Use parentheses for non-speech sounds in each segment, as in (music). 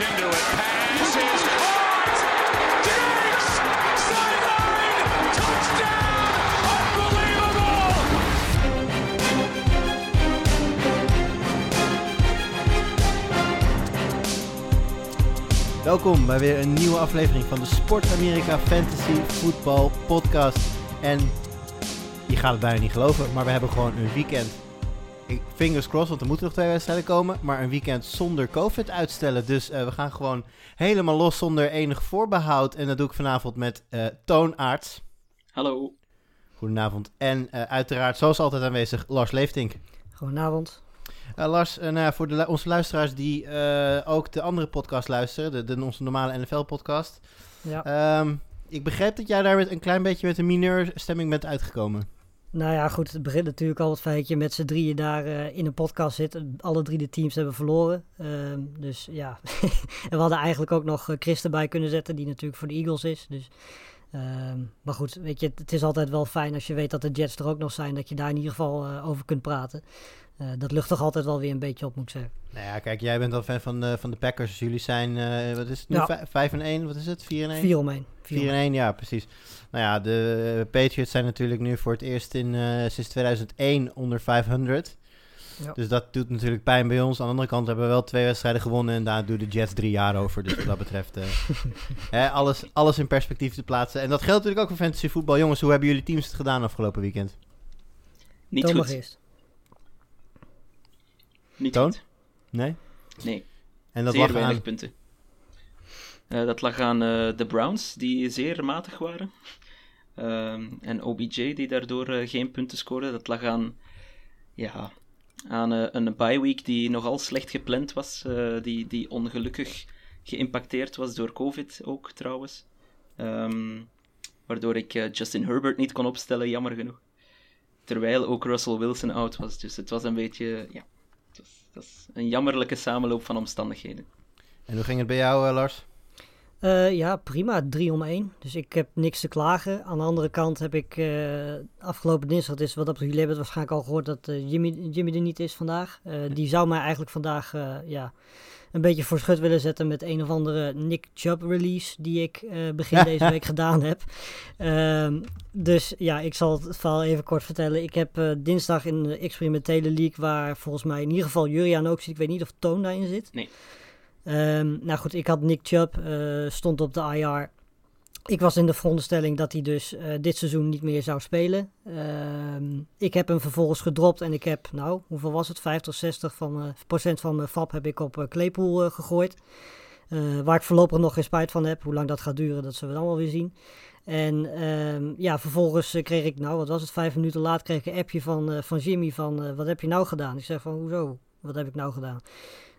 into it. Pass is caught. Diggs! Sideline! Touchdown! Unbelievable! Welkom bij weer een nieuwe aflevering van de Sport Amerika Fantasy Football Podcast. En je gaat het bijna niet geloven, maar we hebben gewoon een weekend. Ik- Fingers crossed, want er moeten nog twee wedstrijden komen. Maar een weekend zonder COVID uitstellen. Dus eh, we gaan gewoon helemaal los zonder enig voorbehoud. En dat doe ik vanavond met eh Toonaarts. Hallo. Goedenavond. En eh, uiteraard, zoals altijd aanwezig, Lars Leeftink. Goedenavond. Eh, Lars, eh, nou ja, voor de, onze luisteraars die eh, ook de andere podcast luisteren, de, de, onze normale NFL-podcast. Ja. Ehm, ik begrijp dat jij daar met een klein beetje met een mineurstemming bent uitgekomen. Nou ja, goed. Het begint natuurlijk al het feit dat met z'n drieën daar eh, in een podcast zit. Alle drie de teams hebben verloren. Ehm, dus ja. (laughs) en we hadden eigenlijk ook nog eh, Chris erbij kunnen zetten, die natuurlijk voor de Eagles is. Dus, ehm, maar goed, weet je, het, het is altijd wel fijn als je weet dat de Jets er ook nog zijn, dat je daar in ieder geval eh, over kunt praten. Eh, dat lucht toch altijd wel weer een beetje op, moet ik zeggen. Nou ja, kijk, jij bent al fan van de, van de Packers. Dus jullie zijn, eh, wat is het nu, Ja. Vij- 5 en 1? Wat is het, 4 en 1? 4 om 1. 4 en 1, ja, precies. Nou ja, de Patriots zijn natuurlijk nu voor het eerst in, eh, sinds 2001 onder 500. Ja. Dus dat doet natuurlijk pijn bij ons. Aan de andere kant hebben we wel twee wedstrijden gewonnen en daar doen de Jets drie jaar over. Dus wat dat betreft, eh, (laughs) hè, alles, alles in perspectief te plaatsen. En dat geldt natuurlijk ook voor fantasy voetbal. Jongens, hoe hebben jullie teams het gedaan afgelopen weekend? Niet Thomas goed. eerst. Niet Toon? goed. Nee? Nee, En dat zeer lag weinig aan... punten. Eh, dat lag aan eh, de Browns, die zeer matig waren. Ehm, en OBJ, die daardoor eh, geen punten scoorde. Dat lag aan, ja, aan een bye week die nogal slecht gepland was. die, die ongelukkig geïmpacteerd was door COVID ook, trouwens. Ehm, waardoor ik Justin Herbert niet kon opstellen, jammer genoeg. Terwijl ook Russell Wilson out was. Dus het was een beetje, ja, het was een jammerlijke samenloop van omstandigheden. En hoe ging het bij jou, eh, Lars? Eh, ja, prima. 3 om 1. Dus ik heb niks te klagen. Aan de andere kant heb ik eh, afgelopen dinsdag, dus wat op jullie hebben het waarschijnlijk al gehoord dat Jimmy, Jimmy er niet is vandaag. Eh, die zou mij eigenlijk vandaag eh, ja, een beetje voor schut willen zetten met een of andere Nick Chubb release die ik eh, begin deze week gedaan heb. Ehm, dus ja, ik zal het verhaal even kort vertellen. Ik heb eh, dinsdag in de experimentele league, waar volgens mij in ieder geval Juriaan ook zit. Ik weet niet of Toon daarin zit. Nee. Ehm, nou goed, ik had Nick Chubb, eh, stond op de IR. Ik was in de veronderstelling dat hij dus eh, dit seizoen niet meer zou spelen. Ehm, ik heb hem vervolgens gedropt en ik heb, nou, hoeveel was het? 50, 60 van, eh, procent van mijn FAP heb ik op eh, Claypool gegooid. Waar ik voorlopig nog geen spijt van heb. Hoe lang dat gaat duren, dat zullen we dan wel weer zien. En ehm, ja, vervolgens kreeg ik, nou, wat was het? Vijf minuten later kreeg ik een appje van, van Jimmy van, wat heb je nou gedaan? Ik zeg van, hoezo? Wat heb ik nou gedaan?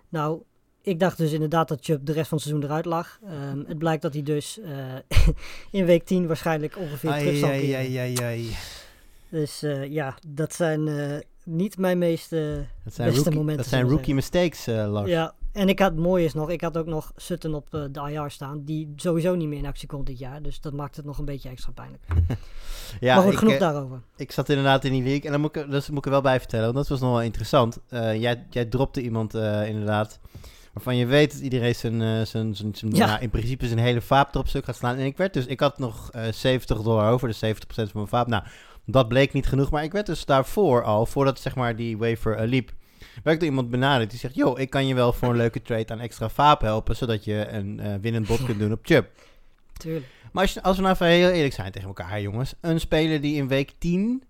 Nou, ik dacht dus inderdaad dat Chubb de rest van het seizoen eruit lag. Ehm, het blijkt dat hij dus eh, (laughs) in week 10 waarschijnlijk ongeveer terug zal Ai, keren. ai. Dus eh, ja, dat zijn eh, niet mijn meeste... Dat zijn, Beste rookie, momenten, dat zijn rookie mistakes, eh, Lars. Ja, en ik had, het mooie is nog, ik had ook nog Sutton op eh, de IR staan, die sowieso niet meer in actie komt dit jaar. Dus dat maakt het nog een beetje extra pijnlijk. (laughs) Ja, maar goed, ik, genoeg eh, daarover. Ik zat inderdaad in die league en dan moet ik, dat moet ik er wel bij vertellen, want dat was nog wel interessant. Eh, jij, jij dropte iemand eh, inderdaad waarvan je weet dat iedereen zijn, eh, zijn, zijn, zijn- Ja. nou, in principe zijn hele vaap erop stuk gaat slaan. En ik werd dus, ik had nog eh 70 dollar over, dus 70% van mijn vaap. Nou, dat bleek niet genoeg, maar ik werd dus daarvoor al, voordat zeg maar die wafer eh, liep, werd door iemand benaderd die zegt, yo, ik kan je wel voor een leuke trade aan extra vaap helpen, zodat je een eh, winnend bod kunt doen op Chubb. Tuurlijk. Maar als, je, als we nou even heel eerlijk zijn tegen elkaar, jongens. Een speler die in week 10,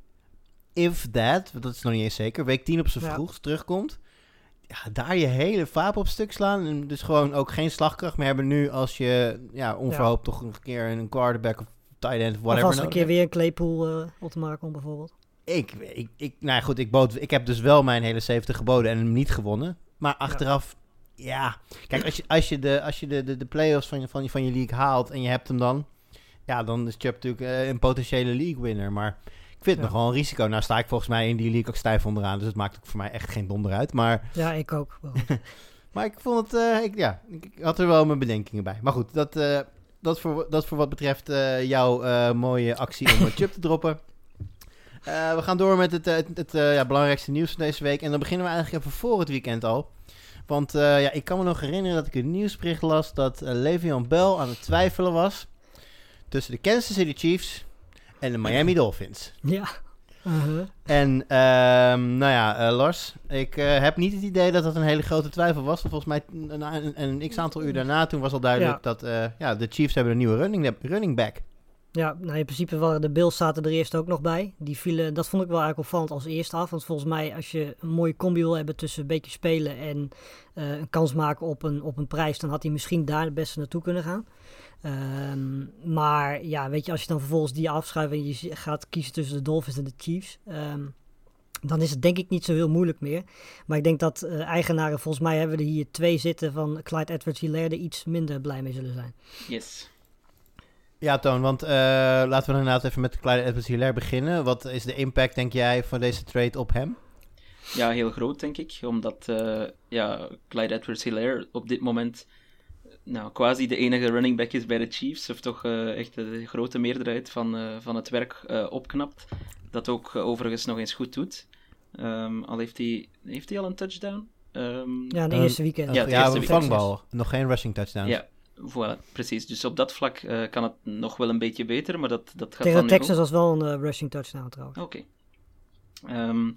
if that, dat is nog niet eens zeker, week 10 op zijn Ja. vroegst terugkomt. Ja, daar je hele vaap op stuk slaan. En dus gewoon ook geen slagkracht meer hebben nu als je ja, onverhoopt toch nog een keer een quarterback of tight end of Of whatever als er een keer weer een Claypool eh, op te maken komt bijvoorbeeld. ik, ik, ik, nou ja, goed, ik, bood, ik heb dus wel mijn hele 70 geboden en hem niet gewonnen. Maar achteraf, ja. Kijk, als je, als je, de, als je de, de, de play-offs van je, van, je, van je league haalt en je hebt hem dan... Ja, dan is Chubb natuurlijk eh, een potentiële league winner. Maar ik vind het Ja. nog wel een risico. Nou sta ik volgens mij in die league ook stijf onderaan. Dus het maakt ook voor mij echt geen donder uit. Maar, (laughs) Ja, ik ook. (laughs) Maar ik vond het, eh, ik, ja, ik, had er wel mijn bedenkingen bij. Maar goed, dat, eh, dat, voor, dat voor wat betreft eh, jouw mooie actie om (laughs) Chubb te droppen. We gaan door met het, het, het, ja, belangrijkste nieuws van deze week. En dan beginnen we eigenlijk even voor het weekend al. Want ja, ik kan me nog herinneren dat ik een nieuwsbericht las dat Le'Veon Bell aan het twijfelen was tussen de Kansas City Chiefs en de Miami Dolphins. Ja. Uh-huh. En ehm, nou ja, eh, Lars, ik eh, heb niet het idee dat dat een hele grote twijfel was. Volgens mij na een, een x-aantal uur daarna, toen was al duidelijk Ja. dat eh, ja, de Chiefs hebben een nieuwe running, running back. Ja, nou in principe waren de Bills zaten er eerst ook nog bij. Die vielen, dat vond ik wel eigenlijk opvallend als eerste af. Want volgens mij als je een mooie combi wil hebben tussen een beetje spelen en eh, een kans maken op een, op een prijs, dan had hij misschien daar het beste naartoe kunnen gaan. Ehm, maar ja, weet je, als je dan vervolgens die afschuift en je gaat kiezen tussen de Dolphins en de Chiefs, ehm, dan is het denk ik niet zo heel moeilijk meer. Maar ik denk dat eh, eigenaren, volgens mij hebben we er hier twee zitten van Clyde Edwards-Hilaire, er iets minder blij mee zullen zijn. Yes. Ja, Toon, want eh, laten we inderdaad even met de kleine Edwards Hilaire beginnen. Wat is de impact, denk jij, van deze trade op hem? Ja, heel groot, denk ik. Omdat eh, ja, Clyde Edwards-Hilaire op dit moment nou, quasi de enige running back is bij de Chiefs. Of toch eh, echt de grote meerderheid van, eh, van het werk eh, opknapt. Dat ook overigens nog eens goed doet. Ehm, al heeft hij, heeft hij al een touchdown? Ehm, Ja, de Ehm, eerste weekend. Ja, het ja, eerste een weekend. vangbal. Nog geen rushing touchdowns. Ja, voilà, precies. Dus op dat vlak eh, kan het nog wel een beetje beter, maar dat, dat gaat Tegen dan Texans was wel een eh, rushing touchdown trouwens. Oké. Ehm,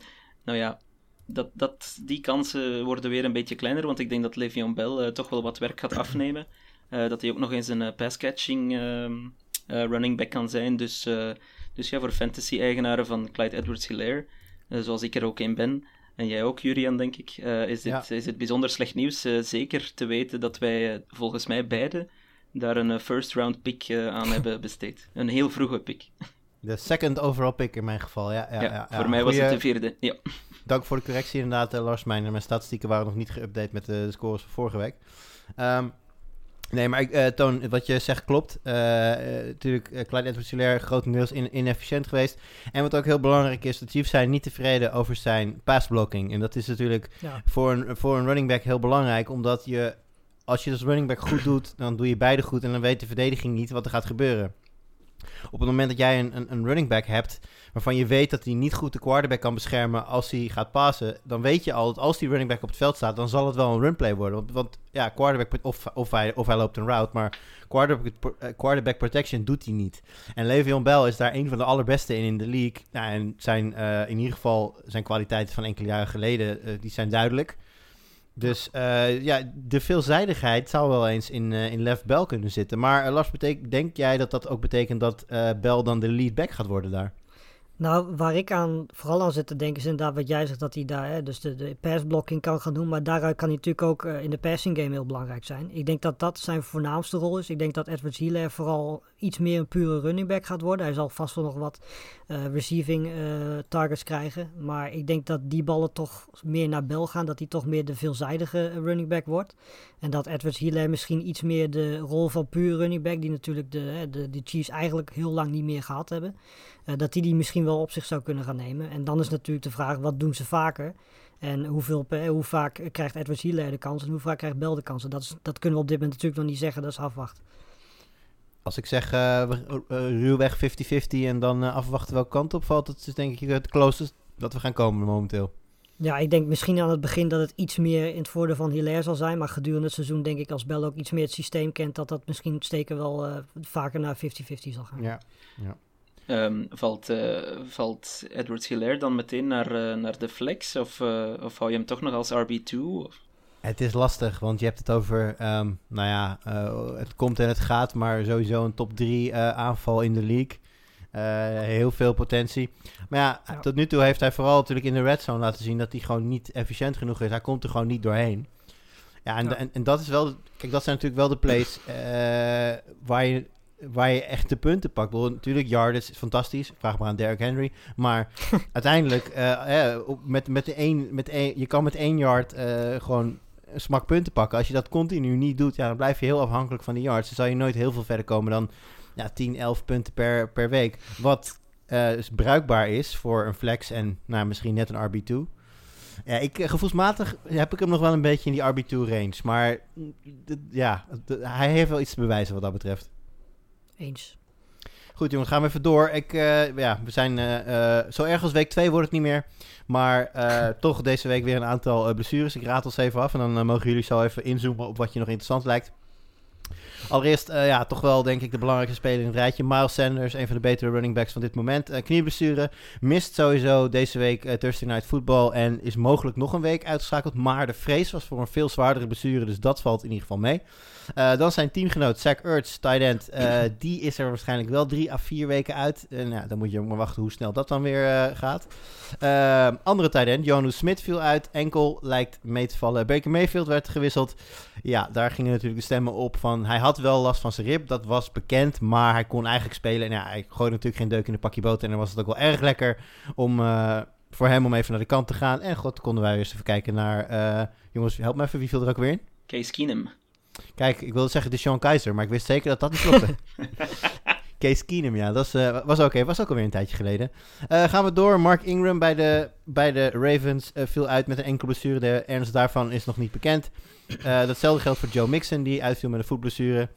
nou ja, dat, dat, die kansen worden weer een beetje kleiner, want ik denk dat Le'Veon Bell eh, toch wel wat werk gaat afnemen. Dat hij ook nog eens een eh, pass-catching ehm, eh, running back kan zijn. Dus, dus ja, voor fantasy-eigenaren van Clyde Edwards-Hilaire, zoals ik er ook een ben, en jij ook, Jurian, denk ik, eh, is, dit, is dit bijzonder slecht nieuws. Eh, zeker te weten dat wij eh, volgens mij beide daar een eh, first-round pick aan (laughs) hebben besteed. Een heel vroege pick. De second overall pick in mijn geval, ja. ja, Ja, voor mij was het de vierde. Ja. Dank voor de correctie inderdaad, Lars. Mijn, mijn statistieken waren nog niet geüpdate met de, scores van vorige week. Ehm, nee, maar ik, eh, Toon, wat je zegt klopt. Eh, natuurlijk, uh, Clyde edwards grotendeels in, inefficiënt geweest. En wat ook heel belangrijk is, de Chiefs zijn niet tevreden over zijn passblocking. En dat is natuurlijk Ja. voor een, voor een running back heel belangrijk, omdat je... Als je als running back goed doet, dan doe je beide goed en dan weet de verdediging niet wat er gaat gebeuren. Op het moment dat jij een, een, een running back hebt waarvan je weet dat hij niet goed de quarterback kan beschermen als hij gaat passen, dan weet je al dat als die running back op het veld staat, dan zal het wel een runplay worden. Want, want ja, quarterback, of, of, hij, of hij loopt een route, maar quarterback, eh, quarterback protection doet hij niet. En Le'Veon Bell is daar een van de allerbeste in in de league. Nou, en zijn, eh, in ieder geval zijn kwaliteiten van enkele jaren geleden, eh, die zijn duidelijk. Dus eh, ja, de veelzijdigheid zou wel eens in, eh, in left Bell kunnen zitten. Maar eh, Lars, denk jij dat dat ook betekent dat Bell dan de lead back gaat worden daar? Nou, waar ik aan, vooral aan zit te denken is inderdaad wat jij zegt, dat hij daar hè, dus de, de passblocking kan gaan doen. Maar daaruit kan hij natuurlijk ook eh, in de passing game heel belangrijk zijn. Ik denk dat dat zijn voornaamste rol is. Ik denk dat Edwards Hilaire vooral iets meer een pure running back gaat worden. Hij zal vast wel nog wat eh, receiving eh, targets krijgen. Maar ik denk dat die ballen toch meer naar Bell gaan. Dat hij toch meer de veelzijdige running back wordt. En dat Edwards Hilaire misschien iets meer de rol van pure running back, die natuurlijk de, de, de Chiefs eigenlijk heel lang niet meer gehad hebben. Eh, dat die die misschien wel op zich zou kunnen gaan nemen. En dan is natuurlijk de vraag, wat doen ze vaker? En hoeveel, per- hoe vaak eh, krijgt Edwards Hilaire de kans en hoe vaak krijgt Bell de kans? Dat, is, dat kunnen we op dit moment natuurlijk nog niet zeggen, dat is afwachten. Als ik zeg eh, we- eh, ruwweg 50-50 en dan eh, afwachten welke kant op valt, dat is denk ik het closest dat we gaan komen momenteel. Ja, ik denk misschien aan het begin dat het iets meer in het voordeel van Hilaire zal zijn. Maar gedurende het seizoen denk ik als Bell ook iets meer het systeem kent, dat dat misschien steken wel eh, vaker naar 50-50 zal gaan. Ja. Ehm, valt, eh, valt Edwards Hilaire dan meteen naar, eh, naar de flex? Of, eh, of hou je hem toch nog als RB2? Of? Het is lastig, want je hebt het over, ehm, nou ja, eh, het komt en het gaat, maar sowieso een top 3 aanval in de league. Eh, heel veel potentie. Maar ja, Ja. tot nu toe heeft hij vooral natuurlijk in de red zone laten zien dat hij gewoon niet efficiënt genoeg is. Hij komt er gewoon niet doorheen. Ja, en, Ja. en, en dat is wel, kijk, dat zijn natuurlijk wel de plays eh, waar, je, waar je echt de punten pakt. Bedoel, natuurlijk, yardage is fantastisch. Vraag maar aan Derrick Henry. Maar (laughs) uiteindelijk, eh, op- met, met de één, met één, je kan met één yard gewoon een smak punten pakken. Als je dat continu niet doet, ja, dan blijf je heel afhankelijk van de yards. Dan zal je nooit heel veel verder komen dan ja, 10, 11 punten per, per week. Wat eh, dus bruikbaar is voor een flex en nou, misschien net een RB2. Ja, ik, eh, gevoelsmatig heb ik hem nog wel een beetje in die RB2 range. Maar mm, ja, hij heeft wel iets te bewijzen wat dat betreft. Eens. Goed jongens, gaan we even door. Ik, eh, ja, we zijn zo erg als week 2 wordt het niet meer. Maar (laughs) toch deze week weer een aantal blessures. Ik raad ons even af en dan mogen jullie zo even inzoomen op wat je nog interessant lijkt. Allereerst, eh, ja, toch wel denk ik de belangrijkste speler in het rijtje. Miles Sanders, een van de betere running backs van dit moment. Knieblessure, mist sowieso deze week eh, Thursday Night Football en is mogelijk nog een week uitgeschakeld. Maar de vrees was voor een veel zwaardere blessure, dus dat valt in ieder geval mee. Dan zijn teamgenoot Zach Ertz, tight end. (clears throat) die is er waarschijnlijk wel drie à vier weken uit. Ja, dan moet je maar wachten hoe snel dat dan weer gaat. Eh, andere tight end, Jonu Smith viel uit. Enkel lijkt mee te vallen. Baker Mayfield werd gewisseld. Ja, daar gingen natuurlijk de stemmen op van... Hij had wel last van zijn rib, dat was bekend. Maar hij kon eigenlijk spelen. En ja, hij gooide natuurlijk geen deuk in een pakje boter. En dan was het ook wel erg lekker om... eh, voor hem om even naar de kant te gaan. En god, konden wij eens even kijken naar... eh, jongens, help me even, wie viel er ook weer in? Case Keenum. Kijk, ik wilde zeggen de Sean Keizer, maar ik wist zeker dat dat niet klopte. (laughs) Case Keenum, ja, dat eh, was oké. Was ook alweer een tijdje geleden. Eh, gaan we door. Mark Ingram bij de, bij de Ravens eh, viel uit met een enkele blessure. De ernst daarvan is nog niet bekend. Datzelfde geldt voor Joe Mixon, die uitviel met een voetblessure.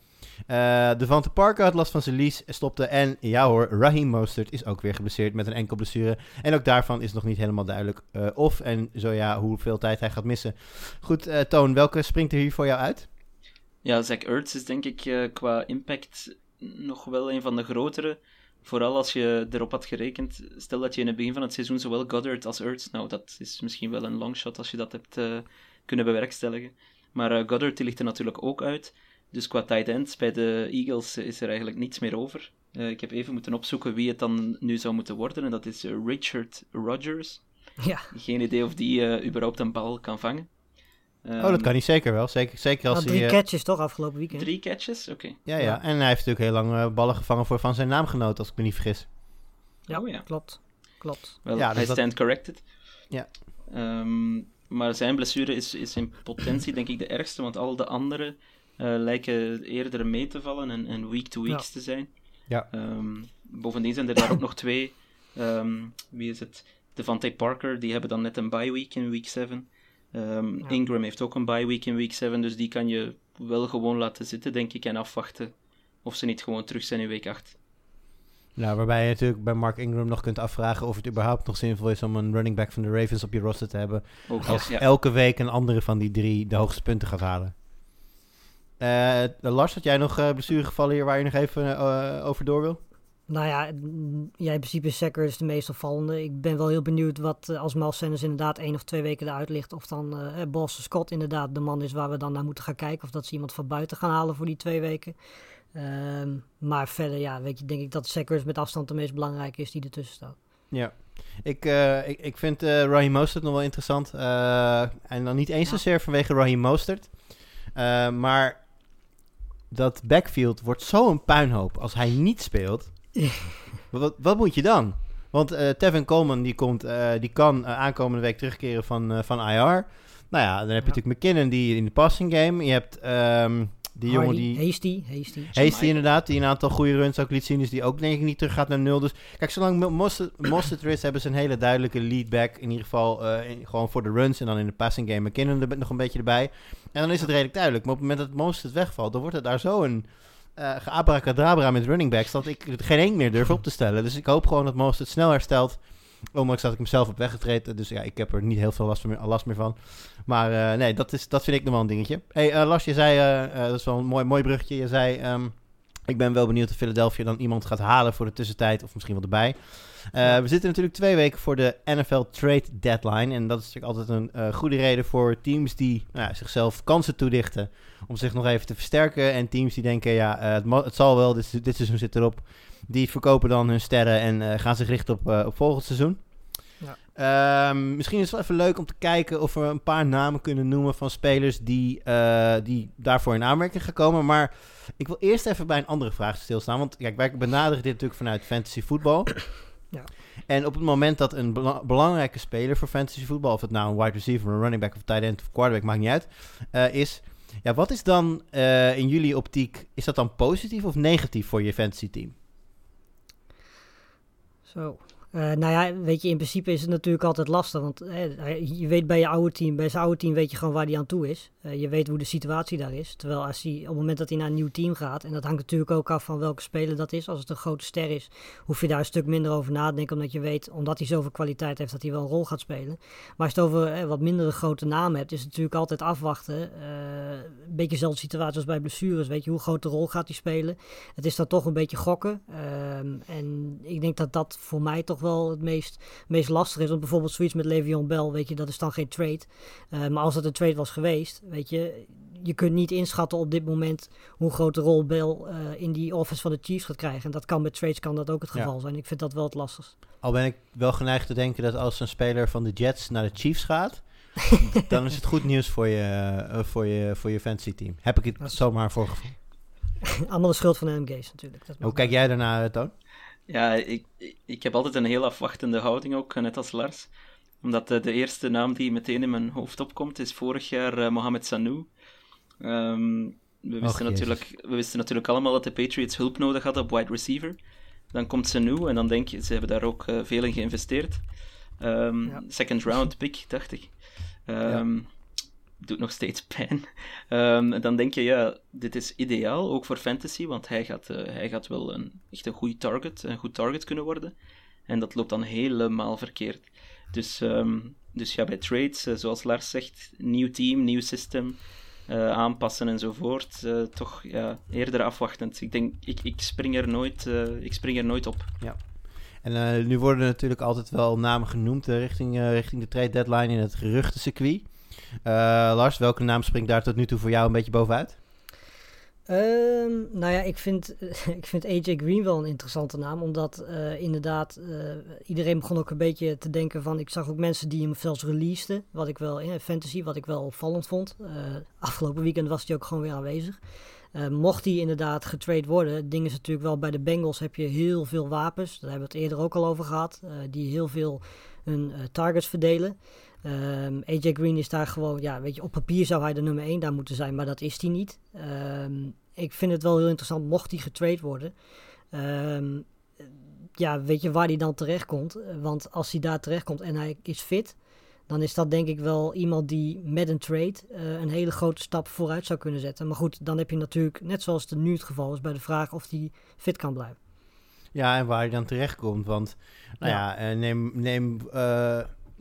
Devante Parker had last van zijn lies, stopte. En ja hoor, Raheem Mostert is ook weer geblesseerd met een enkel blessure. En ook daarvan is nog niet helemaal duidelijk of en zo ja, hoeveel tijd hij gaat missen. Goed, Toon, welke springt er hier voor jou uit? Ja, Zach Ertz is denk ik qua impact nog wel een van de grotere. Vooral als je erop had gerekend, stel dat je in het begin van het seizoen zowel Goddard als Ertz, nou dat is misschien wel een longshot als je dat hebt eh, kunnen bewerkstelligen. Maar eh, Goddard die ligt er natuurlijk ook uit. Dus qua tight ends bij de Eagles is er eigenlijk niets meer over. Eh, ik heb even moeten opzoeken wie het dan nu zou moeten worden. En dat is Richard Rodgers. Ja, Geen idee of die überhaupt een bal kan vangen. Oh, dat kan hij zeker wel. Zeker, zeker als had hij... drie eh, catches toch afgelopen weekend? Drie catches? Oké. Ja, ja, en hij heeft natuurlijk heel lang eh, ballen gevangen voor van zijn naamgenoot, als ik me niet vergis. Ja, Oh ja. klopt. Klopt. Wel, Ja, dus hij dat- stand corrected. Ja. Ehm, maar zijn blessure is, is in potentie denk ik de ergste, want al de andere eh, lijken eerder mee te vallen en, en week-to-weeks Ja. te zijn. Ja. Ehm, bovendien zijn er daar ook nog twee. Ehm, wie is het? Devante Parker, die hebben dan net een bye week in week 7. Ehm, Ja. Ingram heeft ook een bye week in week 7, dus die kan je wel gewoon laten zitten, denk ik, en afwachten of ze niet gewoon terug zijn in week 8. Nou, waarbij je natuurlijk bij Mark Ingram nog kunt afvragen of het überhaupt nog zinvol is om een running back van de Ravens op je roster te hebben. Ook Als ja. elke week een andere van die drie de hoogste punten gaat halen. Eh, Lars, had jij nog uh, blessuregevallen hier waar je nog even eh, over door wil? Nou ja, ja, in principe is Sacker is de meest opvallende. Ik ben wel heel benieuwd wat eh, als Miles Sanders inderdaad één of twee weken eruit ligt. Of dan eh Boston Scott inderdaad de man is waar we dan naar moeten gaan kijken. Of dat ze iemand van buiten gaan halen voor die twee weken. Ehm, maar verder, ja, weet je, denk ik dat Sackers met afstand de meest belangrijke is die ertussen staat. Ja. Ik, ik, ik vind eh Raheem Mostert nog wel interessant. En dan niet eens Ja. zozeer vanwege Raheem Mostert. Maar dat backfield wordt zo'n puinhoop als hij niet speelt. (laughs) wat, wat moet je dan? Want eh, Tevin Coleman die, komt, eh, die kan eh, aankomende week terugkeren van, eh, van IR. Nou ja, dan heb je Ja. natuurlijk McKinnon die in de passing game. Je hebt ehm, die jongen die... Hasty, Hasty. Hasty inderdaad, die een aantal goede runs ook liet zien. Dus die ook denk ik niet terug gaat naar nul. Dus kijk, zolang Mo- Mostert er hebben ze een hele duidelijke lead back. In ieder geval eh, in- gewoon voor de runs. En dan in de passing game McKinnon er nog een beetje erbij. En dan is het redelijk duidelijk. Maar op het moment dat Mostert wegvalt, dan wordt het daar zo een eh geabracadabra met running backs... dat ik geen één meer durf op te stellen. Dus ik hoop gewoon dat Mostert snel herstelt. Ondanks dat ik hem zelf heb weggetreden. Dus ja, ik heb er niet heel veel last meer, last meer van. Maar eh, nee, dat, is, dat vind ik nog wel een dingetje. hey, Lars, je zei, dat is wel een mooi, mooi bruggetje. Je zei, ehm, ik ben wel benieuwd of Philadelphia dan iemand gaat halen voor de tussentijd. Of misschien wel erbij. Eh, we zitten natuurlijk twee weken voor de NFL Trade Deadline. En dat is natuurlijk altijd een eh, goede reden voor teams die nou, ja, zichzelf kansen toedichten. Om zich nog even te versterken. En teams die denken, ja, eh, het, het zal wel, dit, dit seizoen zit erop. Die verkopen dan hun sterren en gaan zich richten op, op volgend seizoen. Ehm, misschien is het wel even leuk om te kijken of we een paar namen kunnen noemen van spelers die, eh, die daarvoor in aanmerking gaan komen. Maar ik wil eerst even bij een andere vraag stilstaan. Want kijk, wij benaderen dit natuurlijk vanuit fantasy voetbal. (coughs) Ja. En op het moment dat een bela- belangrijke speler voor fantasy voetbal, of het nou een wide receiver, een running back of tight end of quarterback, maakt niet uit, eh, is. Ja, wat is dan eh, in jullie optiek, is dat dan positief of negatief voor je fantasy team? Zo. Uh, nou ja, weet je, in principe is het natuurlijk altijd lastig. Want je weet bij je oude team, bij zijn oude team weet je gewoon waar hij aan toe is. Uh, je weet hoe de situatie daar is. Terwijl als hij, op het moment dat hij naar een nieuw team gaat, en dat hangt natuurlijk ook af van welke speler dat is. Als het een grote ster is, hoef je daar een stuk minder over na te denken. Omdat je weet, omdat hij zoveel kwaliteit heeft, dat hij wel een rol gaat spelen. Maar als je het over eh, wat mindere grote namen hebt, is het natuurlijk altijd afwachten. een beetje dezelfde situatie als bij blessures. Weet je, hoe grote rol gaat hij spelen? Het is dan toch een beetje gokken. Ehm, en ik denk dat dat voor mij toch wel het meest, meest lastig is. Want bijvoorbeeld zoiets met Le'Veon Bell, weet je, dat is dan geen trade. Uh, maar als het een trade was geweest, weet je, je kunt niet inschatten op dit moment hoe grote rol Bell uh, in die offense van de Chiefs gaat krijgen. En dat kan met trades kan dat ook het geval ja. zijn. Ik vind dat wel het lastigst. Al ben ik wel geneigd te denken dat als een speler van de Jets naar de Chiefs gaat, (laughs) dan is het goed nieuws voor je, uh, voor je, voor je fantasy team. Heb ik het dat zomaar voorgevoel. (laughs) Allemaal de schuld van de MG's natuurlijk. Dat Hoe kijk jij daarna, Toon? Ja, ik, ik heb altijd een heel afwachtende houding ook, net als Lars. Omdat de, de eerste naam die meteen in mijn hoofd opkomt is vorig jaar uh, Mohamed Sanu. Um, we, wisten Och, natuurlijk, we wisten natuurlijk allemaal dat de Patriots hulp nodig hadden op wide receiver. Dan komt Sanu en dan denk je, ze hebben daar ook uh, veel in geïnvesteerd. Um, ja. Second round pick, dacht ik. Um, ja doet nog steeds pijn. Um, (laughs) dan denk je, ja, dit is ideaal, ook voor fantasy, want hij gaat, uh, hij gaat wel een, echt een goede target, een goed target kunnen worden. En dat loopt dan helemaal verkeerd. Dus, um, dus ja, bij trades, uh, zoals Lars zegt, nieuw team, nieuw system, uh, aanpassen enzovoort, toch ja, eerder afwachtend. Ik denk, ik, ik, spring, er nooit, ik spring er nooit op. Ja. En nu worden natuurlijk altijd wel namen genoemd richting, richting de trade deadline in het geruchtencircuit. Uh, Lars, welke naam springt daar tot nu toe voor jou een beetje bovenuit? Um, nou ja, ik vind, (laughs) ik vind AJ Green wel een interessante naam. Omdat uh, inderdaad, uh, iedereen begon ook een beetje te denken van... Ik zag ook mensen die hem zelfs releaseden. Wat ik wel, in fantasy, wat ik wel opvallend vond. Afgelopen weekend was hij ook gewoon weer aanwezig. mocht hij inderdaad getrade worden, het ding is natuurlijk wel bij de Bengals heb je heel veel wapens. Daar hebben we het eerder ook al over gehad. die heel veel hun targets verdelen. Um, AJ Green is daar gewoon, ja, weet je, op papier zou hij de nummer 1 daar moeten zijn, maar dat is hij niet. Um, ik vind het wel heel interessant, mocht hij getrade worden. Um, ja, weet je waar hij dan terecht komt? Want als hij daar terecht komt en hij is fit, dan is dat denk ik wel iemand die met een trade uh, een hele grote stap vooruit zou kunnen zetten. Maar goed, dan heb je natuurlijk, net zoals het nu het geval is, bij de vraag of hij fit kan blijven. Ja, en waar hij dan terecht komt. Want, nou ja, ja uh, neem, neem uh,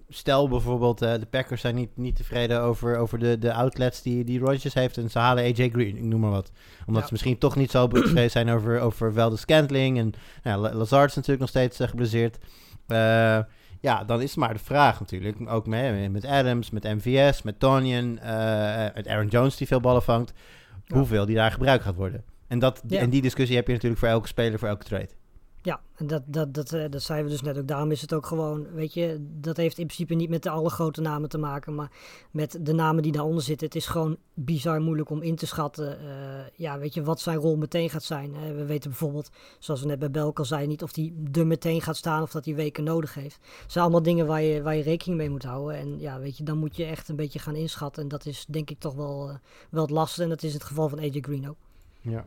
stel bijvoorbeeld, uh, de Packers zijn niet, niet tevreden over, over de, de outlets die, die Rodgers heeft. En ze halen AJ Green, ik noem maar wat. Omdat ze misschien toch niet zo tevreden (clears throat) zijn over, over wel de Scantling. En nou, Lazard is natuurlijk nog steeds uh, geblesseerd. Uh, ja, dan is het maar de vraag natuurlijk. Ook met, met Adams, met MVS, met Tonyan, met Aaron Jones die veel ballen vangt. Hoeveel die daar gebruikt gaat worden. En, dat, en die discussie heb je natuurlijk voor elke speler, voor elke trade. Ja, en dat, dat, dat, eh, dat zeiden we dus net ook. Daarom is het ook gewoon, weet je, dat heeft in principe niet met de alle grote namen te maken, maar met de namen die daaronder zitten. Het is gewoon bizar moeilijk om in te schatten, uh, ja, weet je, wat zijn rol meteen gaat zijn. We weten bijvoorbeeld, zoals we net bij Belk al zeiden, niet of hij er meteen gaat staan of dat hij weken nodig heeft. Het zijn allemaal dingen waar je, waar je rekening mee moet houden. En ja, weet je, dan moet je echt een beetje gaan inschatten. En dat is denk ik toch wel, wel het lastige. En dat is het geval van AJ Green ook. Ja.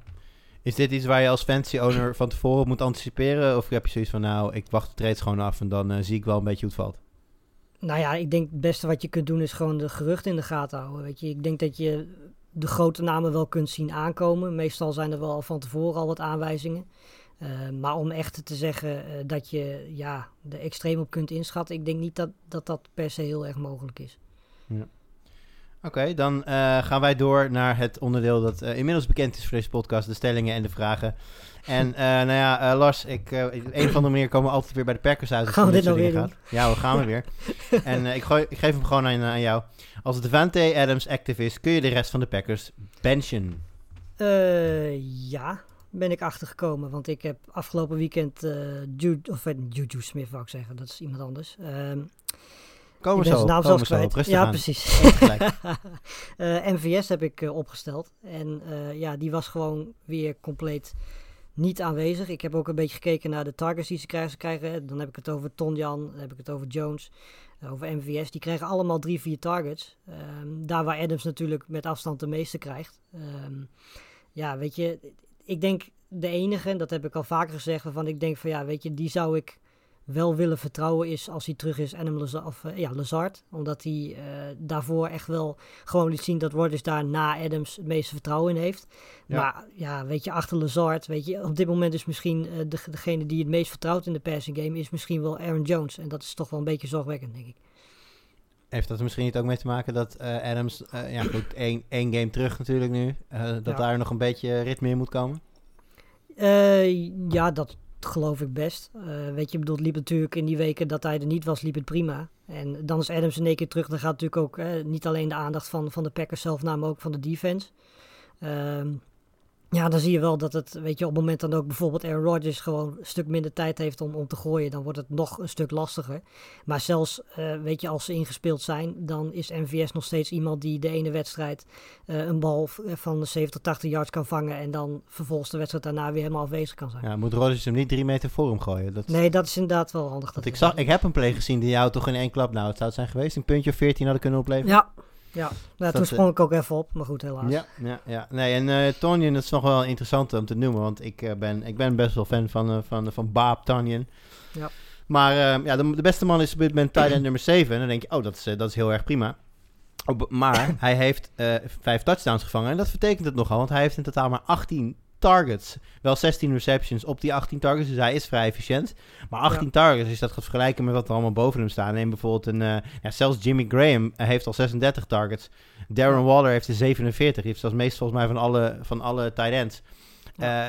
Is dit iets waar je als fancy-owner van tevoren moet anticiperen? Of heb je zoiets van, nou, ik wacht de trades gewoon af en dan uh, zie ik wel een beetje hoe het valt? Nou ja, ik denk het beste wat je kunt doen is gewoon de geruchten in de gaten houden. Weet je, ik denk dat je de grote namen wel kunt zien aankomen. Meestal zijn er wel van tevoren al wat aanwijzingen. Uh, maar om echt te zeggen uh, dat je ja, de extreem op kunt inschatten, ik denk niet dat dat, dat per se heel erg mogelijk is. Ja. Oké, dan uh, gaan wij door naar het onderdeel dat uh, inmiddels bekend is voor deze podcast, de stellingen en de vragen. En uh, nou ja, Lars, ik, op een of andere manier komen we altijd weer bij de Packers uit. Gaan we dit nou weer doen? Ja, we gaan we weer. en ik, gooi, ik, geef hem gewoon aan, aan jou. Als Devante Adams active is, kun je de rest van de Packers benchen? ja, ben ik achtergekomen. Want ik heb afgelopen weekend Jude, of Juju Smith wou ik zeggen, dat is iemand anders. Ehm, Komen zo, naam komen zo. ja, aan. precies. uh, (laughs) eh, MVS heb ik uh, opgesteld. En uh, ja, die was gewoon weer compleet niet aanwezig. Ik heb ook een beetje gekeken naar de targets die ze krijgen. Ze krijgen dan heb ik het over Tonjan, dan heb ik het over Jones, over MVS. Die krijgen allemaal drie, vier targets. Um, daar waar Adams natuurlijk met afstand de meeste krijgt. Um, ja, weet je, ik denk de enige, en dat heb ik al vaker gezegd, waarvan ik denk van ja, weet je, die zou ik wel willen vertrouwen is als hij terug is Adam Lazard, of, eh, ja, Lazard. Omdat hij eh, daarvoor echt wel gewoon liet zien dat Rodgers daar na Adams het meeste vertrouwen in heeft. Ja. Maar ja, weet je, achter Lazard, weet je, op dit moment is misschien eh, de, degene die het meest vertrouwt in de passing game, is misschien wel Aaron Jones. En dat is toch wel een beetje zorgwekkend, denk ik. Heeft dat er misschien niet ook mee te maken dat Adams, ja goed, één, één game terug natuurlijk nu, dat Ja. daar nog een beetje ritme in moet komen? Ja, dat geloof ik best. Eh, weet je, ik bedoel, het liep natuurlijk in die weken dat hij er niet was, liep het prima. En dan is Adams in één keer terug. Dan gaat natuurlijk ook eh, niet alleen de aandacht van, van de Packers zelf, maar ook van de defense. Ehm, ja, dan zie je wel dat het, weet je, op het moment dan ook bijvoorbeeld Aaron Rodgers gewoon een stuk minder tijd heeft om, om te gooien, dan wordt het nog een stuk lastiger. Maar zelfs, eh, weet je, als ze ingespeeld zijn, dan is MVS nog steeds iemand die de ene wedstrijd eh, een bal v- van 70, 80 yards kan vangen en dan vervolgens de wedstrijd daarna weer helemaal afwezig kan zijn. Ja, moet Rodgers hem niet drie meter voor hem gooien? Dat, Nee, dat is inderdaad wel handig. Dat ik, zag, ik heb een play gezien die jou toch in één klap, nou het zou het zijn geweest, een puntje of 14 hadden kunnen opleveren. Ja, ja. Nou, toen Dat, sprong ik ook even op, maar goed, helaas. Ja, ja, ja. Nee, en eh Tonyan, dat is nog wel interessant om te noemen, want ik, eh, ben, ik ben best wel fan van, eh, van, van Baap Tonyan. Ja. Maar eh, ja, de, de beste man is op dit moment tight nummer 7. En dan denk je, oh, dat is, eh, dat is heel erg prima. Op- maar (laughs) hij heeft eh, vijf touchdowns gevangen. En dat betekent het nogal, want hij heeft in totaal maar 18 targets. Wel 16 receptions op die 18 targets, dus hij is vrij efficiënt. Maar 18 Ja. targets, als je dat gaat vergelijken met wat er allemaal boven hem staan. Neem bijvoorbeeld een, eh, ja, zelfs Jimmy Graham eh, heeft al 36 targets. Darren Waller heeft er 47. Die heeft zelfs meest volgens mij van alle, van alle tight ends. Eh,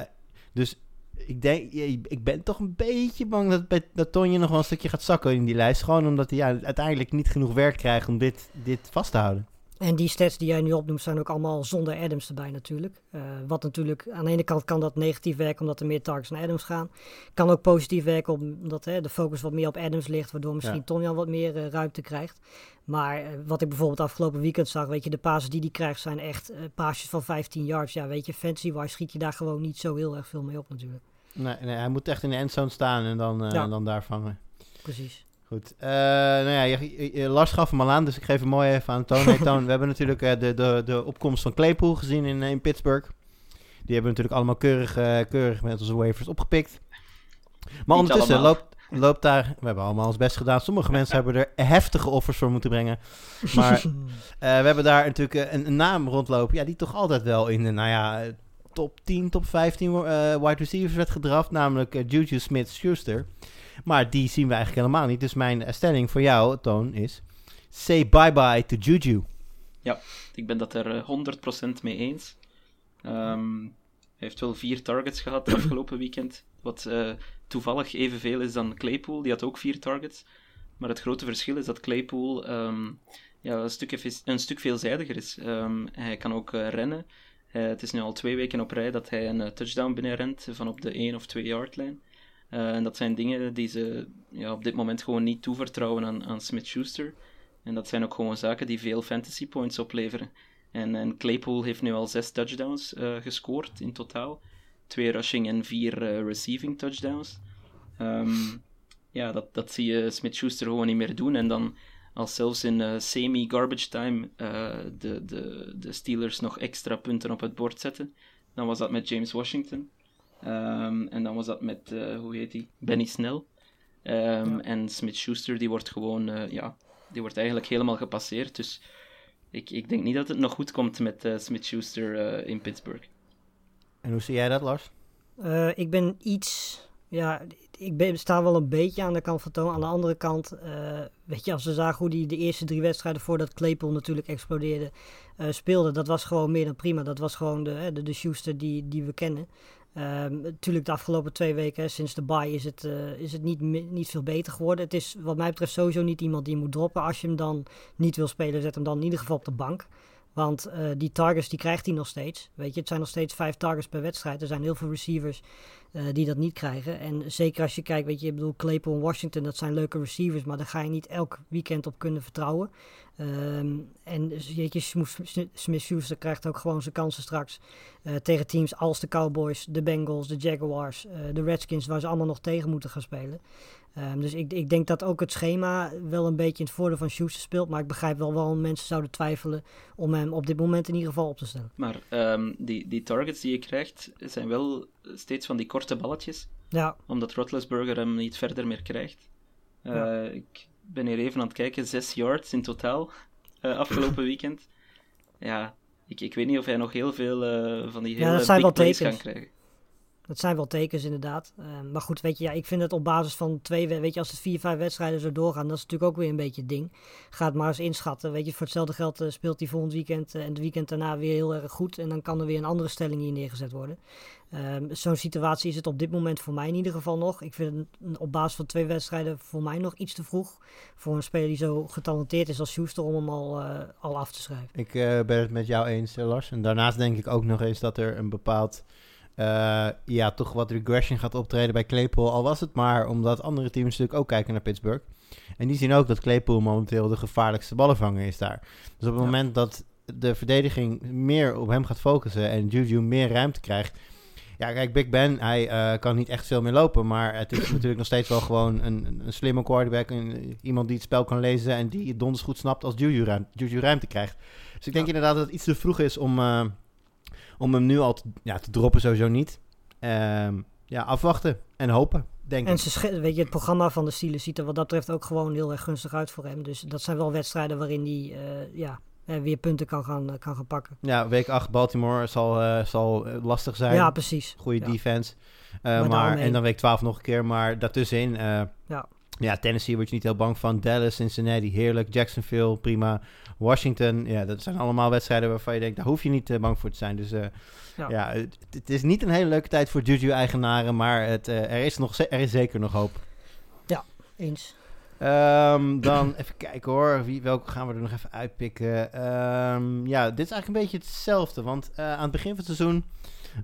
dus ik denk, ik ben toch een beetje bang dat, bij- dat Tonje nog wel een stukje gaat zakken in die lijst. Gewoon omdat hij ja, uiteindelijk niet genoeg werk krijgt om dit, dit vast te houden. En die stats die jij nu opnoemt zijn ook allemaal zonder Adams erbij natuurlijk. Eh, wat natuurlijk, aan de ene kant kan dat negatief werken omdat er meer targets naar Adams gaan. Kan ook positief werken omdat hè, de focus wat meer op Adams ligt, waardoor misschien Ja. Tonjan wat meer eh, ruimte krijgt. Maar eh, wat ik bijvoorbeeld afgelopen weekend zag, weet je, de passes die hij krijgt zijn echt paasjes van 15 yards. Ja, weet je, fantasy-wise schiet je daar gewoon niet zo heel erg veel mee op natuurlijk. Nee, nee, hij moet echt in de endzone staan en dan, Ja. en dan daar vangen. Precies. Goed. Eh, nou ja, je- je- Lars gaf hem al aan, dus ik geef hem mooi even aan Toon. Hey, (laughs) Toon, we hebben natuurlijk eh, de, de, de opkomst van Claypool gezien in, in Pittsburgh. Die hebben natuurlijk allemaal keurig, eh, keurig met onze waivers opgepikt. Maar ondertussen loopt, loopt daar... We hebben allemaal ons best gedaan. Sommige mensen (laughs) hebben er heftige offers voor moeten brengen. Maar (laughs) eh, we hebben daar natuurlijk eh, een, een naam rondlopen... Ja, die toch altijd wel in de, nou ja... eh, Top 10, top 15 eh, wide receivers werd gedraft, namelijk eh, Juju Smith-Schuster. Maar die zien we eigenlijk helemaal niet. Dus mijn eh, stelling voor jou, Toon, is... Say bye-bye to Juju. Ik ben dat er eh, 100% mee eens. Ehm, hij heeft wel vier targets gehad (coughs) afgelopen weekend. Wat eh, toevallig evenveel is dan Claypool. Die had ook vier targets. Maar het grote verschil is dat Claypool ehm, ja, een, stuk een stuk veelzijdiger is. Ehm, hij kan ook eh, rennen. Eh, het is nu al twee weken op rij dat hij een eh, touchdown binnenrent van op de 1 of 2 yard lijn. Eh, en dat zijn dingen die ze ja, op dit moment gewoon niet toevertrouwen aan, aan Smith-Schuster. En dat zijn ook gewoon zaken die veel fantasy points opleveren. En, en Claypool heeft nu al zes touchdowns eh, gescoord in totaal. Twee rushing en vier eh, receiving touchdowns. Ehm, ja, dat, dat zie je Smith-Schuster gewoon niet meer doen. En dan als zelfs in semi-garbage time de, de, de Steelers nog extra punten op het bord zetten, dan was dat met James Washington. Ehm, en dan was dat met, eh, hoe heet hij? Benny Snell. Ehm, Ja. En Smith-Schuster, die wordt gewoon, eh, ja, die wordt eigenlijk helemaal gepasseerd. Dus ik, ik denk niet dat het nog goed komt met eh, Smith-Schuster eh, in Pittsburgh. En hoe zie jij dat, Lars? Eh, ik ben iets. Ja, ik ben, sta wel een beetje aan de kant van Toon. Aan de andere kant, eh, weet je, als we zagen hoe die de eerste drie wedstrijden voordat Claypool natuurlijk explodeerde eh, speelde, dat was gewoon meer dan prima. Dat was gewoon de, hè, de, de Schuster die, die we kennen. Ehm, natuurlijk de afgelopen twee weken, hè, sinds de bye, is het, eh, is het niet, niet veel beter geworden. Het is wat mij betreft sowieso niet iemand die je moet droppen. Als je hem dan niet wil spelen, zet hem dan in ieder geval op de bank. Want eh, die targets die krijgt hij nog steeds. Weet je, het zijn nog steeds vijf targets per wedstrijd. Er zijn heel veel receivers eh, die dat niet krijgen. En zeker als je kijkt, weet je, ik bedoel, Claypool en Washington, dat zijn leuke receivers, maar daar ga je niet elk weekend op kunnen vertrouwen. Ehm, en weet je, Smith-Schuster krijgt ook gewoon zijn kansen straks eh, tegen teams als de Cowboys, de Bengals, de Jaguars, eh, de Redskins, waar ze allemaal nog tegen moeten gaan spelen. Ehm, dus ik, ik denk dat ook het schema wel een beetje in het voordeel van Schuster speelt. Maar ik begrijp wel waarom mensen zouden twijfelen om hem op dit moment in ieder geval op te stellen. Maar ehm, die, die targets die je krijgt, zijn wel steeds van die korte balletjes. Ja, Omdat Roethlisberger hem niet verder meer krijgt. Eh, Ja. Ik ben hier even aan het kijken, 6 yards in totaal eh, afgelopen (clears throat) weekend. Ja, ik, ik weet niet of hij nog heel veel eh, van die Ja, hele dat zijn big plays kan krijgen. Dat zijn wel tekens inderdaad. Ehm, maar goed, weet je, ja, ik vind het op basis van twee, we- weet je, als het vier, vijf wedstrijden zo doorgaan, dat is natuurlijk ook weer een beetje het ding. Ga het maar eens inschatten. Weet je, voor hetzelfde geld eh, speelt hij volgend weekend eh, en het weekend daarna weer heel erg goed. En dan kan er weer een andere stelling hier neergezet worden. Ehm, Zo'n situatie is het op dit moment voor mij in ieder geval nog. Ik vind op basis van twee wedstrijden voor mij nog iets te vroeg. Voor een speler die zo getalenteerd is als Schuster om hem al, eh, al af te schrijven. Ik eh, ben het met jou eens, eh, Lars. En daarnaast denk ik ook nog eens dat er een bepaald... eh, ja, toch wat regression gaat optreden bij Claypool. Al was het maar omdat andere teams natuurlijk ook kijken naar Pittsburgh. En die zien ook dat Claypool momenteel de gevaarlijkste ballenvanger is daar. Dus op het Ja. moment dat de verdediging meer op hem gaat focussen en Juju meer ruimte krijgt... Ja, kijk, Big Ben, hij eh, kan niet echt veel meer lopen. Maar het is (clears throat) natuurlijk nog steeds wel gewoon een, een slimme quarterback. Een, iemand die het spel kan lezen en die het donders goed snapt als Juju ruimte, Juju ruimte krijgt. Dus ik denk Ja. inderdaad dat het iets te vroeg is om, eh, om hem nu al te, ja, te droppen, sowieso niet. Ehm, ja, afwachten en hopen, denk En ik. ze weet je, het programma van de Steelers ziet er wat dat betreft ook gewoon heel erg gunstig uit voor hem. Dus dat zijn wel wedstrijden waarin hij eh, ja, weer punten kan gaan, eh, kan gaan pakken. Ja, week 8 Baltimore zal, eh, zal lastig zijn. Ja, precies. Goede Ja. defense. Maar en dan week 12 nog een keer. Maar daartussenin... Ja. Ja, Tennessee word je niet heel bang van. Dallas, Cincinnati, heerlijk. Jacksonville, prima. Washington, ja, dat zijn allemaal wedstrijden waarvan je denkt... daar hoef je niet eh, bang voor te zijn. Dus eh, Ja. ja, het, het is niet een hele leuke tijd voor Juju-eigenaren... maar het, eh, er, is nog, er is zeker nog hoop. Eens. Ehm, dan (clears throat) even kijken hoor. Wie, welke gaan we er nog even uitpikken? Ehm, ja, dit is eigenlijk een beetje hetzelfde. Want eh, aan het begin van het seizoen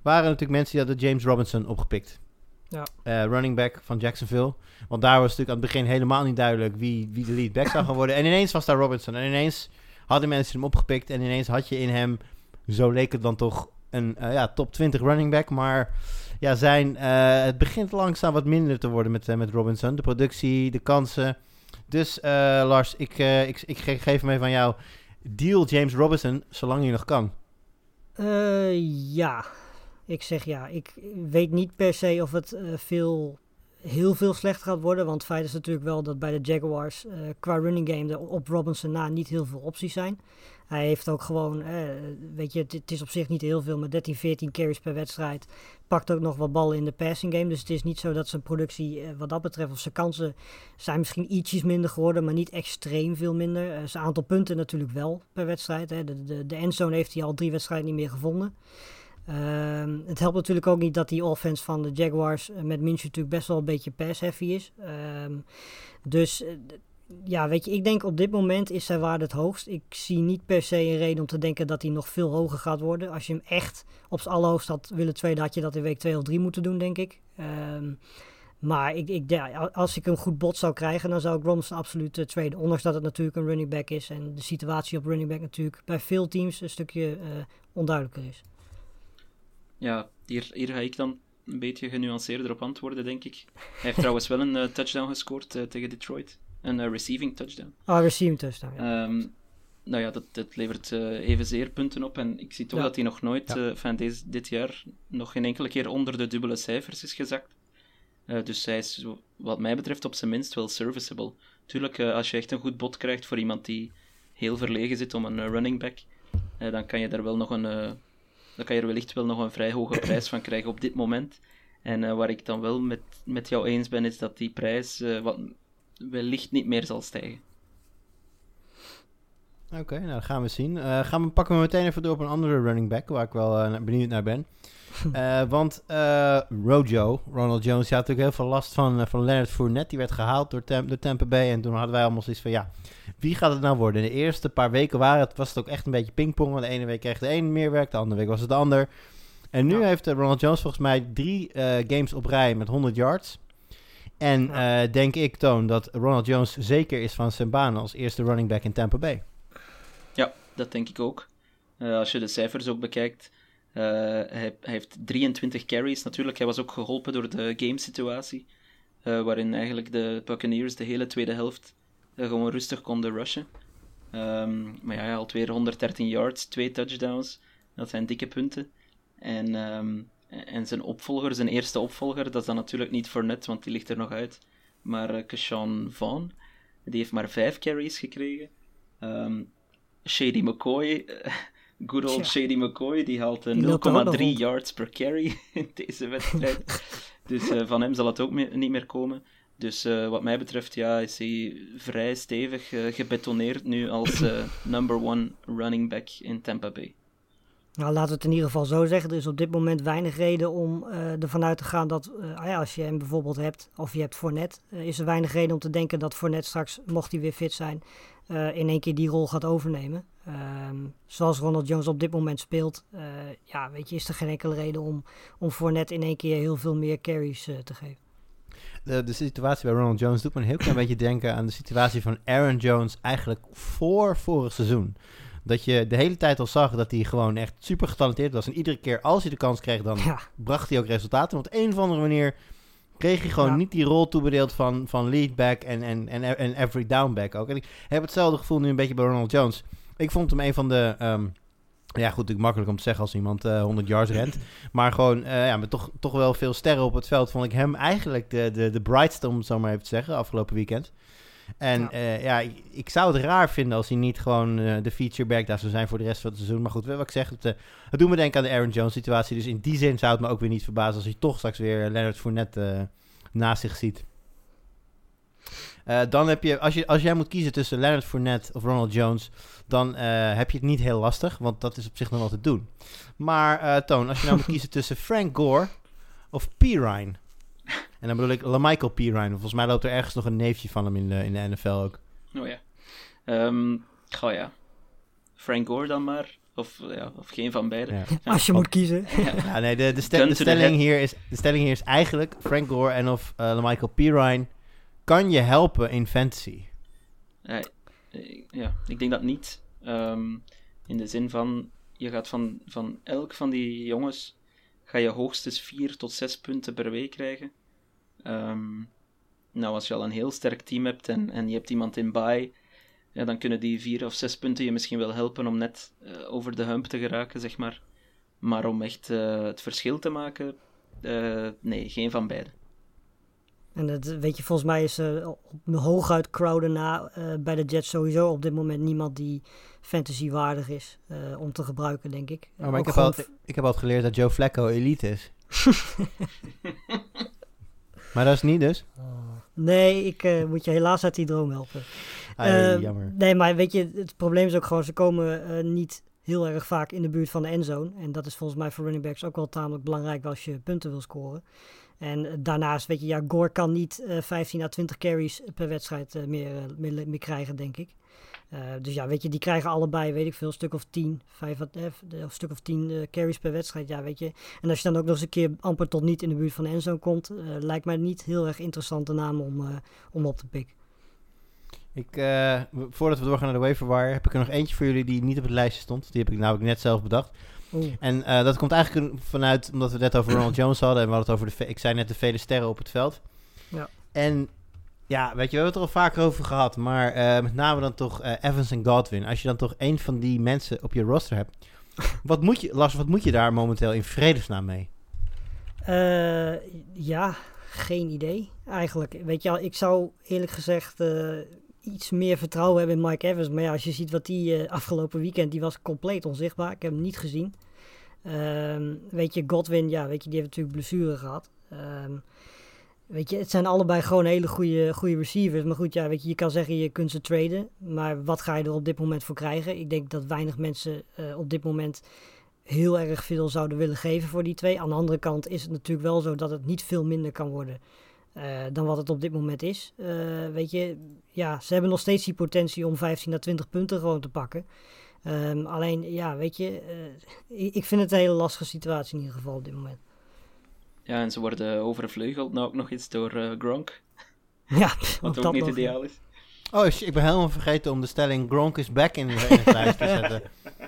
waren er natuurlijk mensen die hadden James Robinson opgepikt. Ja. Eh, running back van Jacksonville. Want daar was natuurlijk aan het begin helemaal niet duidelijk wie, wie de lead back zou gaan worden. En ineens was daar Robinson. En ineens hadden mensen hem opgepikt. En ineens had je in hem, zo leek het dan toch, een eh, ja, top 20 running back. Maar ja, zijn, eh, het begint langzaam wat minder te worden met, met Robinson. De productie, de kansen. Dus Lars, ik, ik, ik ge- geef hem even aan jou. Deal James Robinson zolang hij nog kan. Ja, ik zeg ja. Ik weet niet per se of het eh, veel, heel veel slechter gaat worden. Want het feit is natuurlijk wel dat bij de Jaguars eh, qua running game er op Robinson na niet heel veel opties zijn. Hij heeft ook gewoon, eh, weet je, het, is op zich niet heel veel, maar 13, 14 carries per wedstrijd. Pakt ook nog wat ballen in de passing game. Dus het is niet zo dat zijn productie, wat dat betreft, of zijn kansen zijn misschien ietsjes minder geworden, maar niet extreem veel minder. Zijn aantal punten natuurlijk wel per wedstrijd. Hè. De, de, de endzone heeft hij al drie wedstrijden niet meer gevonden. Ehm, het helpt natuurlijk ook niet dat die offense van de Jaguars eh, met Minshew natuurlijk best wel een beetje pass-heavy is. Ehm, dus eh, ja, weet je, ik denk op dit moment is zijn waarde het hoogst. Ik zie niet per se een reden om te denken dat hij nog veel hoger gaat worden. Als je hem echt op z'n allerhoogst had willen tweede, had je dat in week 2 of 3 moeten doen, denk ik. Ehm, maar ik, ik, als ik een goed bot zou krijgen, dan zou ik Robinson absoluut uh, traden. Ondanks dat het natuurlijk een running back is. En de situatie op running back natuurlijk bij veel teams een stukje onduidelijker is. Ja, hier, hier ga ik dan een beetje genuanceerder op antwoorden, denk ik. Hij heeft trouwens wel een uh, touchdown gescoord uh, tegen Detroit. Een uh, receiving touchdown. Ah, receiving touchdown, ja. Um, nou ja, dat, dat levert evenzeer punten op. En ik zie toch ja. dat hij nog nooit, ja. van deze, dit jaar, nog geen enkele keer onder de dubbele cijfers is gezakt. Dus hij is, wat mij betreft, op zijn minst wel serviceable. Tuurlijk, als je echt een goed bod krijgt voor iemand die heel verlegen zit om een running back, dan kan je daar wel nog een, dan kan je er wellicht wel nog een vrij hoge prijs van krijgen op dit moment. En uh, waar ik dan wel met, met jou eens ben, is dat die prijs uh, wat, wellicht niet meer zal stijgen. Oké, nou dat gaan we zien. Uh, gaan we, pakken we meteen even door op een andere running back, waar ik wel benieuwd naar ben. Uh, (laughs) want Rojo, Ronald Jones, had natuurlijk heel veel last van, van Leonard Fournette. Die werd gehaald door, Tem door Tampa Bay. En toen hadden wij allemaal zoiets van, ja, wie gaat het nou worden? In de eerste paar weken waren het, was het ook echt een beetje pingpong. De ene week kreeg de een meer werk, de andere week was het de ander. En nu ja. heeft Ronald Jones volgens mij drie games op rij met 100 yards. En ja. denk ik, Toon, dat Ronald Jones zeker is van zijn baan als eerste running back in Tampa Bay. Ja, dat denk ik ook. Als je de cijfers ook bekijkt, uh, hij, heeft 23 carries. Natuurlijk, hij was ook geholpen door de game-situatie. eh, waarin eigenlijk de Buccaneers de hele tweede helft eh, gewoon rustig konden rushen. Ehm, maar ja, hij had weer 113 yards, twee touchdowns. Dat zijn dikke punten. En, ehm, en zijn opvolger, zijn eerste opvolger, dat is dan natuurlijk niet Fournette, want die ligt er nog uit. Maar uh, Keshawn Vaughn, die heeft maar vijf carries gekregen. Ehm, Shady McCoy, eh, good old. Shady McCoy, die haalt eh, Die loopt er ook nog 0,3 rond. yards per carry (laughs) in deze wedstrijd. dus eh, van hem zal het ook niet meer komen. Dus eh, wat mij betreft ja, is hij vrij stevig eh, gebetoneerd nu als (laughs) number one running back in Tampa Bay. Nou, laten we het in ieder geval zo zeggen. Er is op dit moment weinig reden om ervan uit te gaan dat, ah ja, als je hem bijvoorbeeld hebt, of je hebt Fournette, is er weinig reden om te denken dat Fournette straks, mocht hij weer fit zijn, in één keer die rol gaat overnemen. Ehm, zoals Ronald Jones op dit moment speelt, eh, ja, weet je, is er geen enkele reden om, om Fournette in één keer heel veel meer carries eh, te geven. De, de situatie bij Ronald Jones doet me een heel klein beetje denken aan de situatie van Aaron Jones eigenlijk voor vorig seizoen. Dat je de hele tijd al zag dat hij gewoon echt super getalenteerd was. En iedere keer als hij de kans kreeg, dan Ja, bracht hij ook resultaten. Want op een of andere manier kreeg hij gewoon Ja. niet die rol toebedeeld van, van leadback en, en, en, en every downback ook. En ik heb hetzelfde gevoel nu een beetje bij Ronald Jones. Ik vond hem een van de... ehm, ja, goed, natuurlijk makkelijk om te zeggen als iemand eh 100 yards rent. Maar gewoon, eh, ja, met toch, toch wel veel sterren op het veld... vond ik hem eigenlijk de, de, de brightste, om het zo maar even te zeggen, afgelopen weekend. En Ja. ja, ja ik, ik zou het raar vinden als hij niet gewoon eh, de feature back daar zou zijn voor de rest van het seizoen. Maar goed, wat ik zeg, het, eh, het doet me denken aan de Aaron Jones situatie. Dus in die zin zou het me ook weer niet verbazen als hij toch straks weer Leonard Fournette eh, naast zich ziet. Eh, dan heb je als, je, als jij moet kiezen tussen Leonard Fournette of Ronald Jones, dan eh, heb je het niet heel lastig, want dat is op zich nog wel te doen. Maar eh, Toon, als je nou moet (laughs) kiezen tussen Frank Gore of P. Ryan. En dan bedoel ik LaMichael P. Ryan. Volgens mij loopt er ergens nog een neefje van hem in de, in de NFL ook. Oh ja. Ehm goh ja. Frank Gore dan maar. Of, ja, of geen van beide. Ja. als je moet kiezen. (laughs) Ja, nee, de, de, stel- stelling hier is, de stelling hier is eigenlijk Frank Gore en of uh, Michael P. Kan je helpen in fantasy. Eh, eh, ja, ik denk dat niet. Ehm, in de zin van, je gaat van, van elk van die jongens, ga je hoogstens 4 tot 6 punten per week krijgen. Ehm, nou, als je al een heel sterk team hebt en, en je hebt iemand in bye, ja, dan kunnen die 4 of 6 punten je misschien wel helpen om net eh, over de hump te geraken, zeg maar. Maar om echt het verschil te maken, nee, geen van beide. En dat, weet je, volgens mij is op hooguit crowden na eh, bij de Jets sowieso op dit moment niemand die fantasy waardig is eh, om te gebruiken, denk ik. Oh, maar ik heb, al, ik heb geleerd dat Joe Flacco elite is. (laughs) maar dat is niet dus. Nee, ik eh, moet je helaas uit die droom helpen. Ai, jammer. Nee, maar weet je, het probleem is ook gewoon, ze komen niet heel erg vaak in de buurt van de endzone. En dat is volgens mij voor running backs ook wel tamelijk belangrijk als je punten wil scoren. En eh, daarnaast, weet je, ja, Gore kan niet eh 15 à 20 carries per wedstrijd eh, meer, eh, meer, meer krijgen, denk ik. Eh, dus ja, weet je, die krijgen allebei, weet ik veel, een stuk of 10, vijf, à- eh, een stuk of 10 eh, carries per wedstrijd. Ja, weet je. En als je dan ook nog eens een keer amper tot niet in de buurt van de endzone komt, eh, lijkt mij niet heel erg interessante naam om, eh, om op te pikken. Ik, eh, voordat we doorgaan naar de waiver wire, heb ik er nog eentje voor jullie die niet op het lijstje stond. Die heb ik namelijk net zelf bedacht. Oeh. En eh, dat komt eigenlijk vanuit, omdat we het net over Ronald (clears throat) Jones hadden. En we hadden het over de, ik zei net de vele sterren op het veld. Ja. En ja, weet je, we hebben het er al vaker over gehad. Maar eh, met name dan toch eh, Evans en Godwin. Als je dan toch een van die mensen op je roster hebt. (laughs) wat moet je, Lars, wat moet je daar momenteel in vredesnaam mee? Ja, geen idee eigenlijk. Weet je, ik zou eerlijk gezegd iets meer vertrouwen hebben in Mike Evans. Maar ja, als je ziet wat die eh, afgelopen weekend, die was compleet onzichtbaar. Ik heb hem niet gezien. Ehm, weet je, Godwin, ja, weet je, die heeft natuurlijk blessure gehad. Ehm, weet je, het zijn allebei gewoon hele goede, goede receivers. Maar goed, ja, weet je, je kan zeggen je kunt ze traden. Maar wat ga je er op dit moment voor krijgen? Ik denk dat weinig mensen eh, op dit moment heel erg veel zouden willen geven voor die twee. Aan de andere kant is het natuurlijk wel zo dat het niet veel minder kan worden eh, dan wat het op dit moment is. Eh, weet je, ja, ze hebben nog steeds die potentie om 15 à 20 punten gewoon te pakken. Ehm, alleen, ja, weet je, eh, ik, vind het een hele lastige situatie in ieder geval op dit moment. Ja, en ze worden overvleugeld nou ook nog eens door eh, Gronk, (laughs) Ja, wat ook ook niet ideaal is. Oh, shit, ik ben helemaal vergeten om de stelling Gronk is back in, in het (laughs) lijst te zetten. (laughs)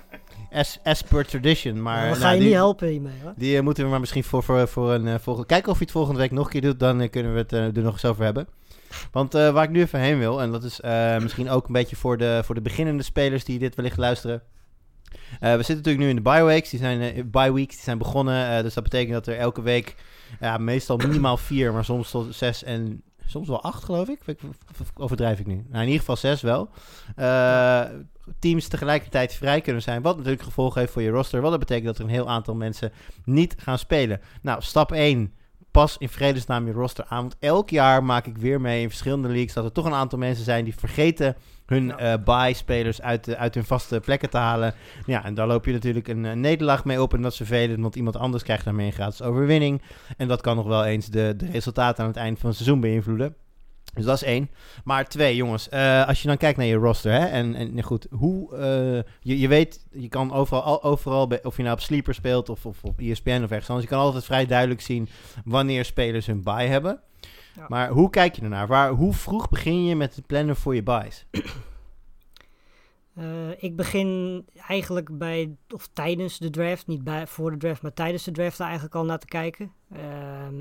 as, as per tradition. Maar we nou, gaan je die, niet helpen hiermee hoor. Die eh, moeten we maar misschien voor, voor, voor een uh, volgende... Kijken of je het volgende week nog een keer doet. Dan uh, kunnen we het er nog eens over hebben. Want waar ik nu even heen wil... En dat is misschien ook een beetje voor de, voor de beginnende spelers die dit wellicht luisteren. we zitten natuurlijk nu in de bye weeks. Die zijn, bye weeks die zijn begonnen. dus dat betekent dat er elke week... Ja, meestal minimaal (clears throat) vier, maar soms tot zes en soms wel acht, geloof ik. Of overdrijf ik nu? Nou, in ieder geval zes wel. Teams tegelijkertijd vrij kunnen zijn. Wat natuurlijk gevolg heeft voor je roster. Wat dat betekent dat er een heel aantal mensen niet gaan spelen. Nou, stap 1. Pas in vredesnaam je roster aan. Want elk jaar maak ik weer mee in verschillende leagues dat er toch een aantal mensen zijn die vergeten hun uh, buy-spelers uit, uit hun vaste plekken te halen. Ja, en daar loop je natuurlijk een, een nederlaag mee op. En dat is vervelend, want iemand anders krijgt daarmee een gratis overwinning. En dat kan nog wel eens de, de resultaten aan het eind van het seizoen beïnvloeden. Dus dat is één. Maar twee, jongens, uh, als je dan kijkt naar je roster, hè, en, en goed, hoe, uh, je, je weet, je kan overal, overal of je nou op Sleeper speelt of, of op ESPN of ergens anders, je kan altijd vrij duidelijk zien wanneer spelers hun buy hebben. Ja. Maar hoe kijk je ernaar? Waar, hoe vroeg begin je met het plannen voor je buys? Uh, ik begin eigenlijk bij, of tijdens de draft, niet bij, voor de draft, maar tijdens de draft eigenlijk al naar te kijken. Uh,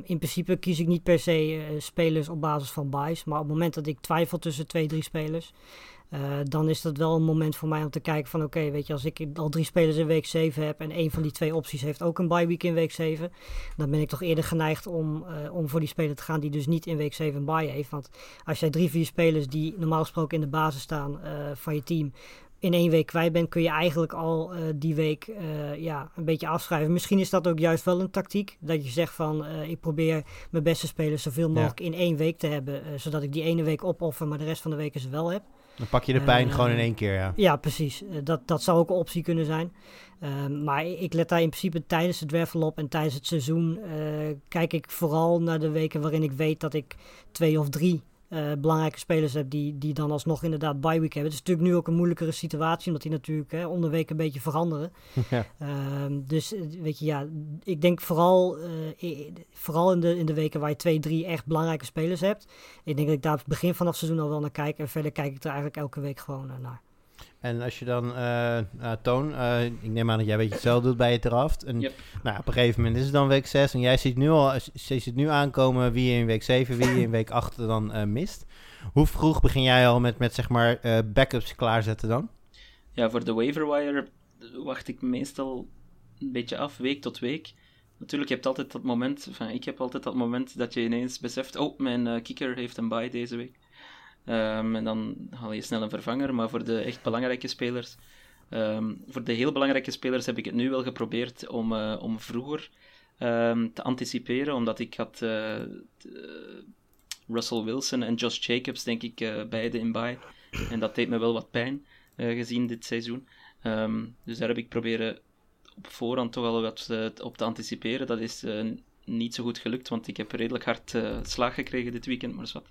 in principe kies ik niet per se uh, spelers op basis van buys, maar op het moment dat ik twijfel tussen twee, drie spelers, dan is dat wel een moment voor mij om te kijken van oké, weet je, als ik al drie spelers in week 7 heb en een van die twee opties heeft ook een bye week in week 7, dan ben ik toch eerder geneigd om, om voor die speler te gaan die dus niet in week 7 een bye heeft. Want als jij drie, vier spelers die normaal gesproken in de basis staan van je team, in één week kwijt bent, kun je eigenlijk al uh, die week uh, ja, een beetje afschrijven. Misschien is dat ook juist wel een tactiek. Dat je zegt van uh, ik probeer mijn beste spelers zoveel mogelijk ja. in één week te hebben. zodat ik die ene week opoffer, maar de rest van de weken ze wel heb. Dan pak je de pijn gewoon in één keer, ja. Ja, precies. dat, dat zou ook een optie kunnen zijn. Ehm, maar ik let daar in principe tijdens de draft op en tijdens het seizoen kijk ik vooral naar de weken waarin ik weet dat ik twee of drie uh, belangrijke spelers hebt die, die dan alsnog inderdaad bye week hebben. Het is natuurlijk nu ook een moeilijkere situatie, omdat die natuurlijk hè, onder week een beetje veranderen. (laughs) Ja. Uh, dus weet je, ja, ik denk vooral, uh, vooral in, de, in de weken waar je twee, drie echt belangrijke spelers hebt. Ik denk dat ik daar begin vanaf het seizoen al wel naar kijk. En verder kijk ik er eigenlijk elke week gewoon naar. En als je dan, uh, uh, Toon, uh, ik neem aan dat jij een beetje hetzelfde doet bij je draft. En yep. nou, op een gegeven moment is het dan week 6 en jij ziet nu al, je ziet nu aankomen wie je in week 7, wie je in week 8 dan mist. Hoe vroeg begin jij al met, met zeg maar backups klaarzetten dan? Ja, voor de waiver wire wacht ik meestal een beetje af, week tot week. Natuurlijk, je hebt altijd dat moment, enfin, ik heb altijd dat moment dat je ineens beseft, oh, mijn kicker heeft een bye deze week. Um, en dan haal je snel een vervanger. Maar voor de echt belangrijke spelers, um, voor de heel belangrijke spelers heb ik het nu wel geprobeerd om, uh, om vroeger um, te anticiperen. Omdat ik had uh, Russell Wilson en Josh Jacobs, denk ik, beide in bye. En dat deed me wel wat pijn, gezien dit seizoen. dus daar heb ik proberen op voorhand toch al wat op te anticiperen. Dat is niet zo goed gelukt, want ik heb redelijk hard slag gekregen dit weekend, maar wat.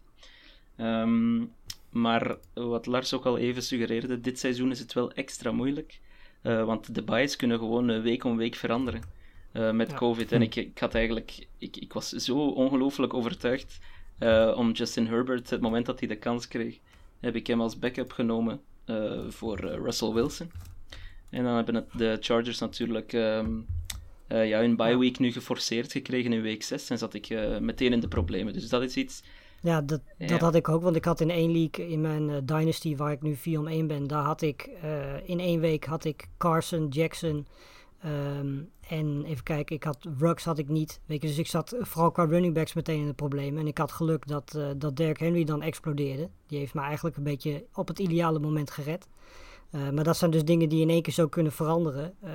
Um, maar wat Lars ook al even suggereerde, dit seizoen is het wel extra moeilijk. Uh, want de buys kunnen gewoon week om week veranderen uh, met ja. COVID. En ik, ik had eigenlijk, ik, ik was zo ongelooflijk overtuigd uh, om Justin Herbert, het moment dat hij de kans kreeg, heb ik hem als backup genomen voor Russell Wilson. En dan hebben het, de Chargers natuurlijk um, ja, hun bye week nu geforceerd gekregen in week 6 en zat ik meteen in de problemen. Dus dat is iets ja, dat, dat had ik ook. Want ik had in één league in mijn uh, Dynasty, waar ik nu 4 om 1 ben, daar had ik uh, in één week had ik Carson, Jackson um, en even kijken, ik had Ruggs had ik niet. Weet je, dus ik zat vooral qua running backs meteen in de problemen. En ik had geluk dat, uh, dat Derrick Henry dan explodeerde. Die heeft me eigenlijk een beetje op het ideale moment gered. Uh, maar dat zijn dus dingen die in één keer zo kunnen veranderen. Uh,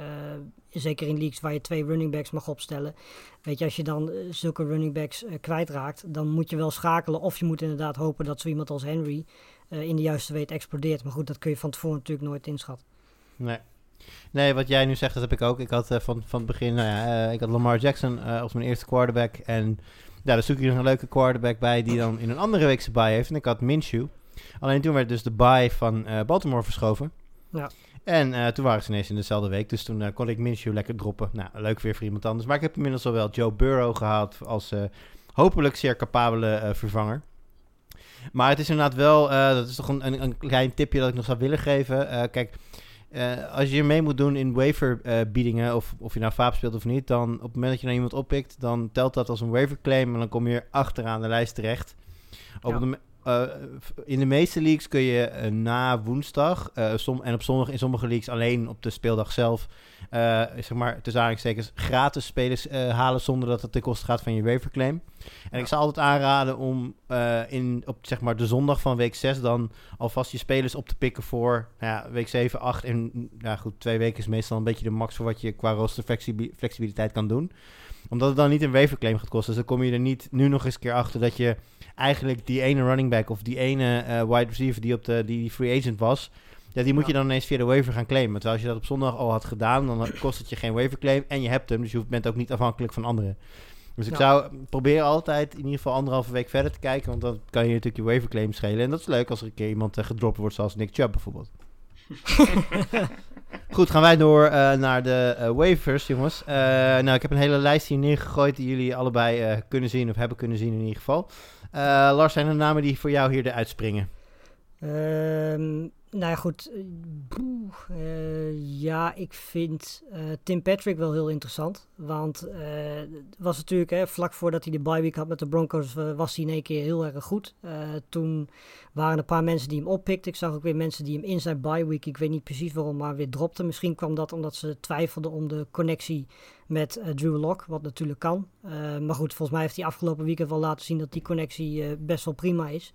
zeker in leagues waar je twee running backs mag opstellen. Weet je, als je dan uh, zulke running backs kwijtraakt, dan moet je wel schakelen. Of je moet inderdaad hopen dat zo iemand als Henry in de juiste weet explodeert. Maar goed, dat kun je van tevoren natuurlijk nooit inschatten. Nee. Nee, wat jij nu zegt, dat heb ik ook. Ik had van, van het begin, nou ja, ik had Lamar Jackson als mijn eerste quarterback. En ja, daar zoek je nog een leuke quarterback bij die dan in een andere week zijn bye heeft. En ik had Minshew. Alleen toen werd dus de bye van Baltimore verschoven. Ja. En uh, toen waren ze ineens in dezelfde week. Dus toen uh, kon ik Minshew lekker droppen. Nou, leuk weer voor iemand anders. Maar ik heb inmiddels al wel Joe Burrow gehaald als uh, hopelijk zeer capabele vervanger. Maar het is inderdaad wel, dat is toch een, een, een, klein tipje dat ik nog zou willen geven. kijk, eh, als je mee moet doen in waiver-biedingen, of, of je nou Vaap speelt of niet, dan op het moment dat je naar iemand oppikt, dan telt dat als een waiver claim en dan kom je achteraan de lijst terecht. Op Ja. Eh, in de meeste leagues kun je eh, na woensdag, eh, som, en op zondag in sommige leagues alleen op de speeldag zelf, zeg maar, tussen aanhalingstekens, gratis spelers halen zonder dat het ten koste gaat van je waiver claim. En ik zou altijd aanraden om in, op zeg maar, de zondag van week 6 dan alvast je spelers op te pikken voor nou ja, week 7, 8 en ja, goed, twee weken is meestal een beetje de max voor wat je qua roster flexibi- flexibiliteit kan doen. Omdat het dan niet een waiver claim gaat kosten. Dus dan kom je er niet nu nog eens een keer achter dat je eigenlijk die ene running back of die ene eh, wide receiver die op de die free agent was, ja, die moet Ja. je dan ineens via de waiver gaan claimen. Terwijl als je dat op zondag al had gedaan, dan kost het je geen waiver claim en je hebt hem, dus je bent ook niet afhankelijk van anderen. Dus ik Ja. zou proberen altijd in ieder geval anderhalve week verder te kijken, want dan kan je natuurlijk je waiver claim schelen. En dat is leuk als er een keer iemand eh, gedropt wordt, zoals Nick Chubb bijvoorbeeld. (laughs) Goed, gaan wij door eh, naar de waivers, jongens. Nou, ik heb een hele lijst hier neergegooid die jullie allebei kunnen zien of hebben kunnen zien in ieder geval. Eh, Lars, zijn er namen die voor jou hier eruit springen? Ehm, nou ja, goed. eh, eh, ja, ik vind eh, Tim Patrick wel heel interessant. Want het was natuurlijk hè, vlak voordat hij de bye week had met de Broncos, was hij in één keer heel erg goed. Toen waren er een paar mensen die hem oppikten. Ik zag ook weer mensen die hem in zijn bye week, ik weet niet precies waarom, maar weer dropten. Misschien kwam dat omdat ze twijfelden om de connectie met Drew Lock, wat natuurlijk kan. Maar goed, volgens mij heeft hij afgelopen weekend wel laten zien dat die connectie best wel prima is.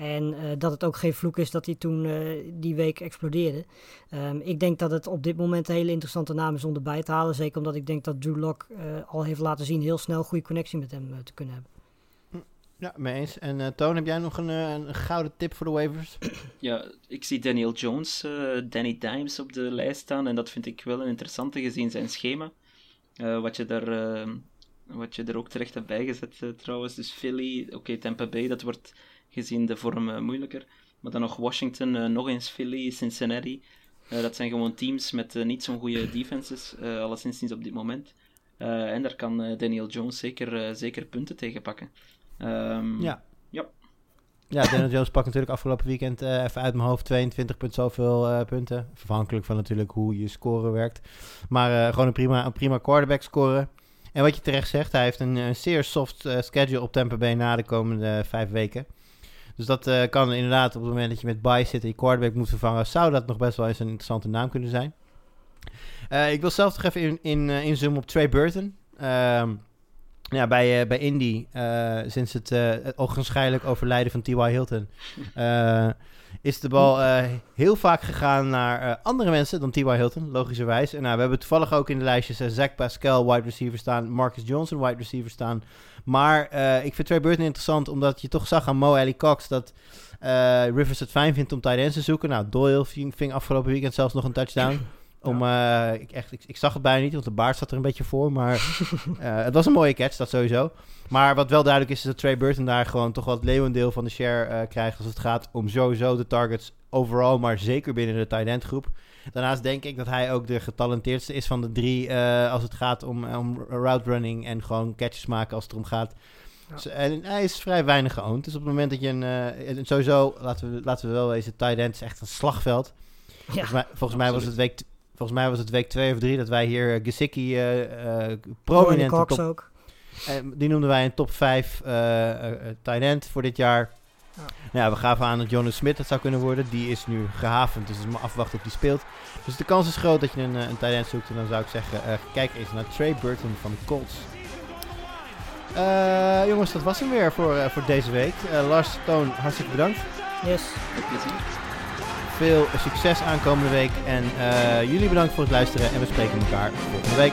En eh, dat het ook geen vloek is dat hij toen eh, die week explodeerde. Ehm, ik denk dat het op dit moment een hele interessante naam is om erbij te halen. Zeker omdat ik denk dat Drew Lock eh, al heeft laten zien heel snel goede connectie met hem te kunnen hebben. Ja, mee eens. En eh Toon, heb jij nog een, een gouden tip voor de waivers? (clears throat) Ja, ik zie Daniel Jones, eh, Danny Dimes op de lijst staan. En dat vind ik wel een interessante gezien zijn schema. Eh, wat, je daar, wat je er ook terecht hebt bijgezet trouwens. Dus Philly, oké, Tampa Bay, dat wordt gezien de vorm eh, moeilijker. Maar dan nog Washington, eh, nog eens Philly, Cincinnati. Eh, dat zijn gewoon teams met niet zo'n goede defenses, alleszins niet op dit moment. En daar kan Daniel Jones zeker, zeker punten tegen pakken. Ehm, Ja. Ja. Ja, Daniel Jones pakt natuurlijk afgelopen weekend even uit mijn hoofd 22 punt zoveel eh, punten. Afhankelijk van natuurlijk hoe je score werkt. Maar gewoon een prima, een prima quarterback scoren. En wat je terecht zegt, hij heeft een, een zeer soft schedule op Tampa Bay na de komende vijf weken. Dus dat eh, kan inderdaad op het moment dat je met bye zit en je quarterback moet vervangen, zou dat nog best wel eens een interessante naam kunnen zijn. Eh, ik wil zelf toch even in, in, eh, inzoomen op Trey Burton. Ehm, ja, bij, bij Indy, sinds het, het overlijden van T.Y. Hilton, is de bal heel vaak gegaan naar andere mensen dan T.Y. Hilton, logischerwijs. En nou, we hebben toevallig ook in de lijstjes eh, Zach Pascal, wide receiver staan, Marcus Johnson, wide receiver staan. Maar eh, ik vind Trey Burton interessant, omdat je toch zag aan Mo Alley Cox dat eh, Rivers het fijn vindt om tight ends te zoeken. Nou, Doyle ving afgelopen weekend zelfs nog een touchdown. Om, eh, ik, echt, ik, ik zag het bijna niet, want de baard zat er een beetje voor. Maar (laughs) eh, het was een mooie catch, dat sowieso. Maar wat wel duidelijk is, is dat Trey Burton daar gewoon toch wel het leeuwendeel van de share eh, krijgt. Als het gaat om sowieso de targets overal, maar zeker binnen de tight end groep. Daarnaast denk ik dat hij ook de getalenteerdste is van de drie als het gaat om, om route running en gewoon catches maken als het erom gaat. Ja. Dus, en hij is vrij weinig geowned. Dus op het moment dat je een... en sowieso, laten we, laten we wel wezen, tight end is echt een slagveld. Ja, Volgens mij, volgens mij was het week... Volgens mij was het week 2 of 3 dat wij hier uh, Gesicki uh, uh, Brandon prominent Cox top, ook. eh, die noemden wij een top 5 uh, uh, tight end voor dit jaar. Ja. Nou ja, we gaven aan dat Jonas Smith het zou kunnen worden. Die is nu gehavend, dus het is maar afwachten of die speelt. Dus de kans is groot dat je een, een tight end zoekt. En dan zou ik zeggen, uh, kijk eens naar Trey Burton van de Colts. Uh, jongens, dat was hem weer voor, uh, voor deze week. Uh, Lars, Toon, hartstikke bedankt. Yes veel succes aankomende week. En eh, jullie bedankt voor het luisteren. En we spreken elkaar volgende week.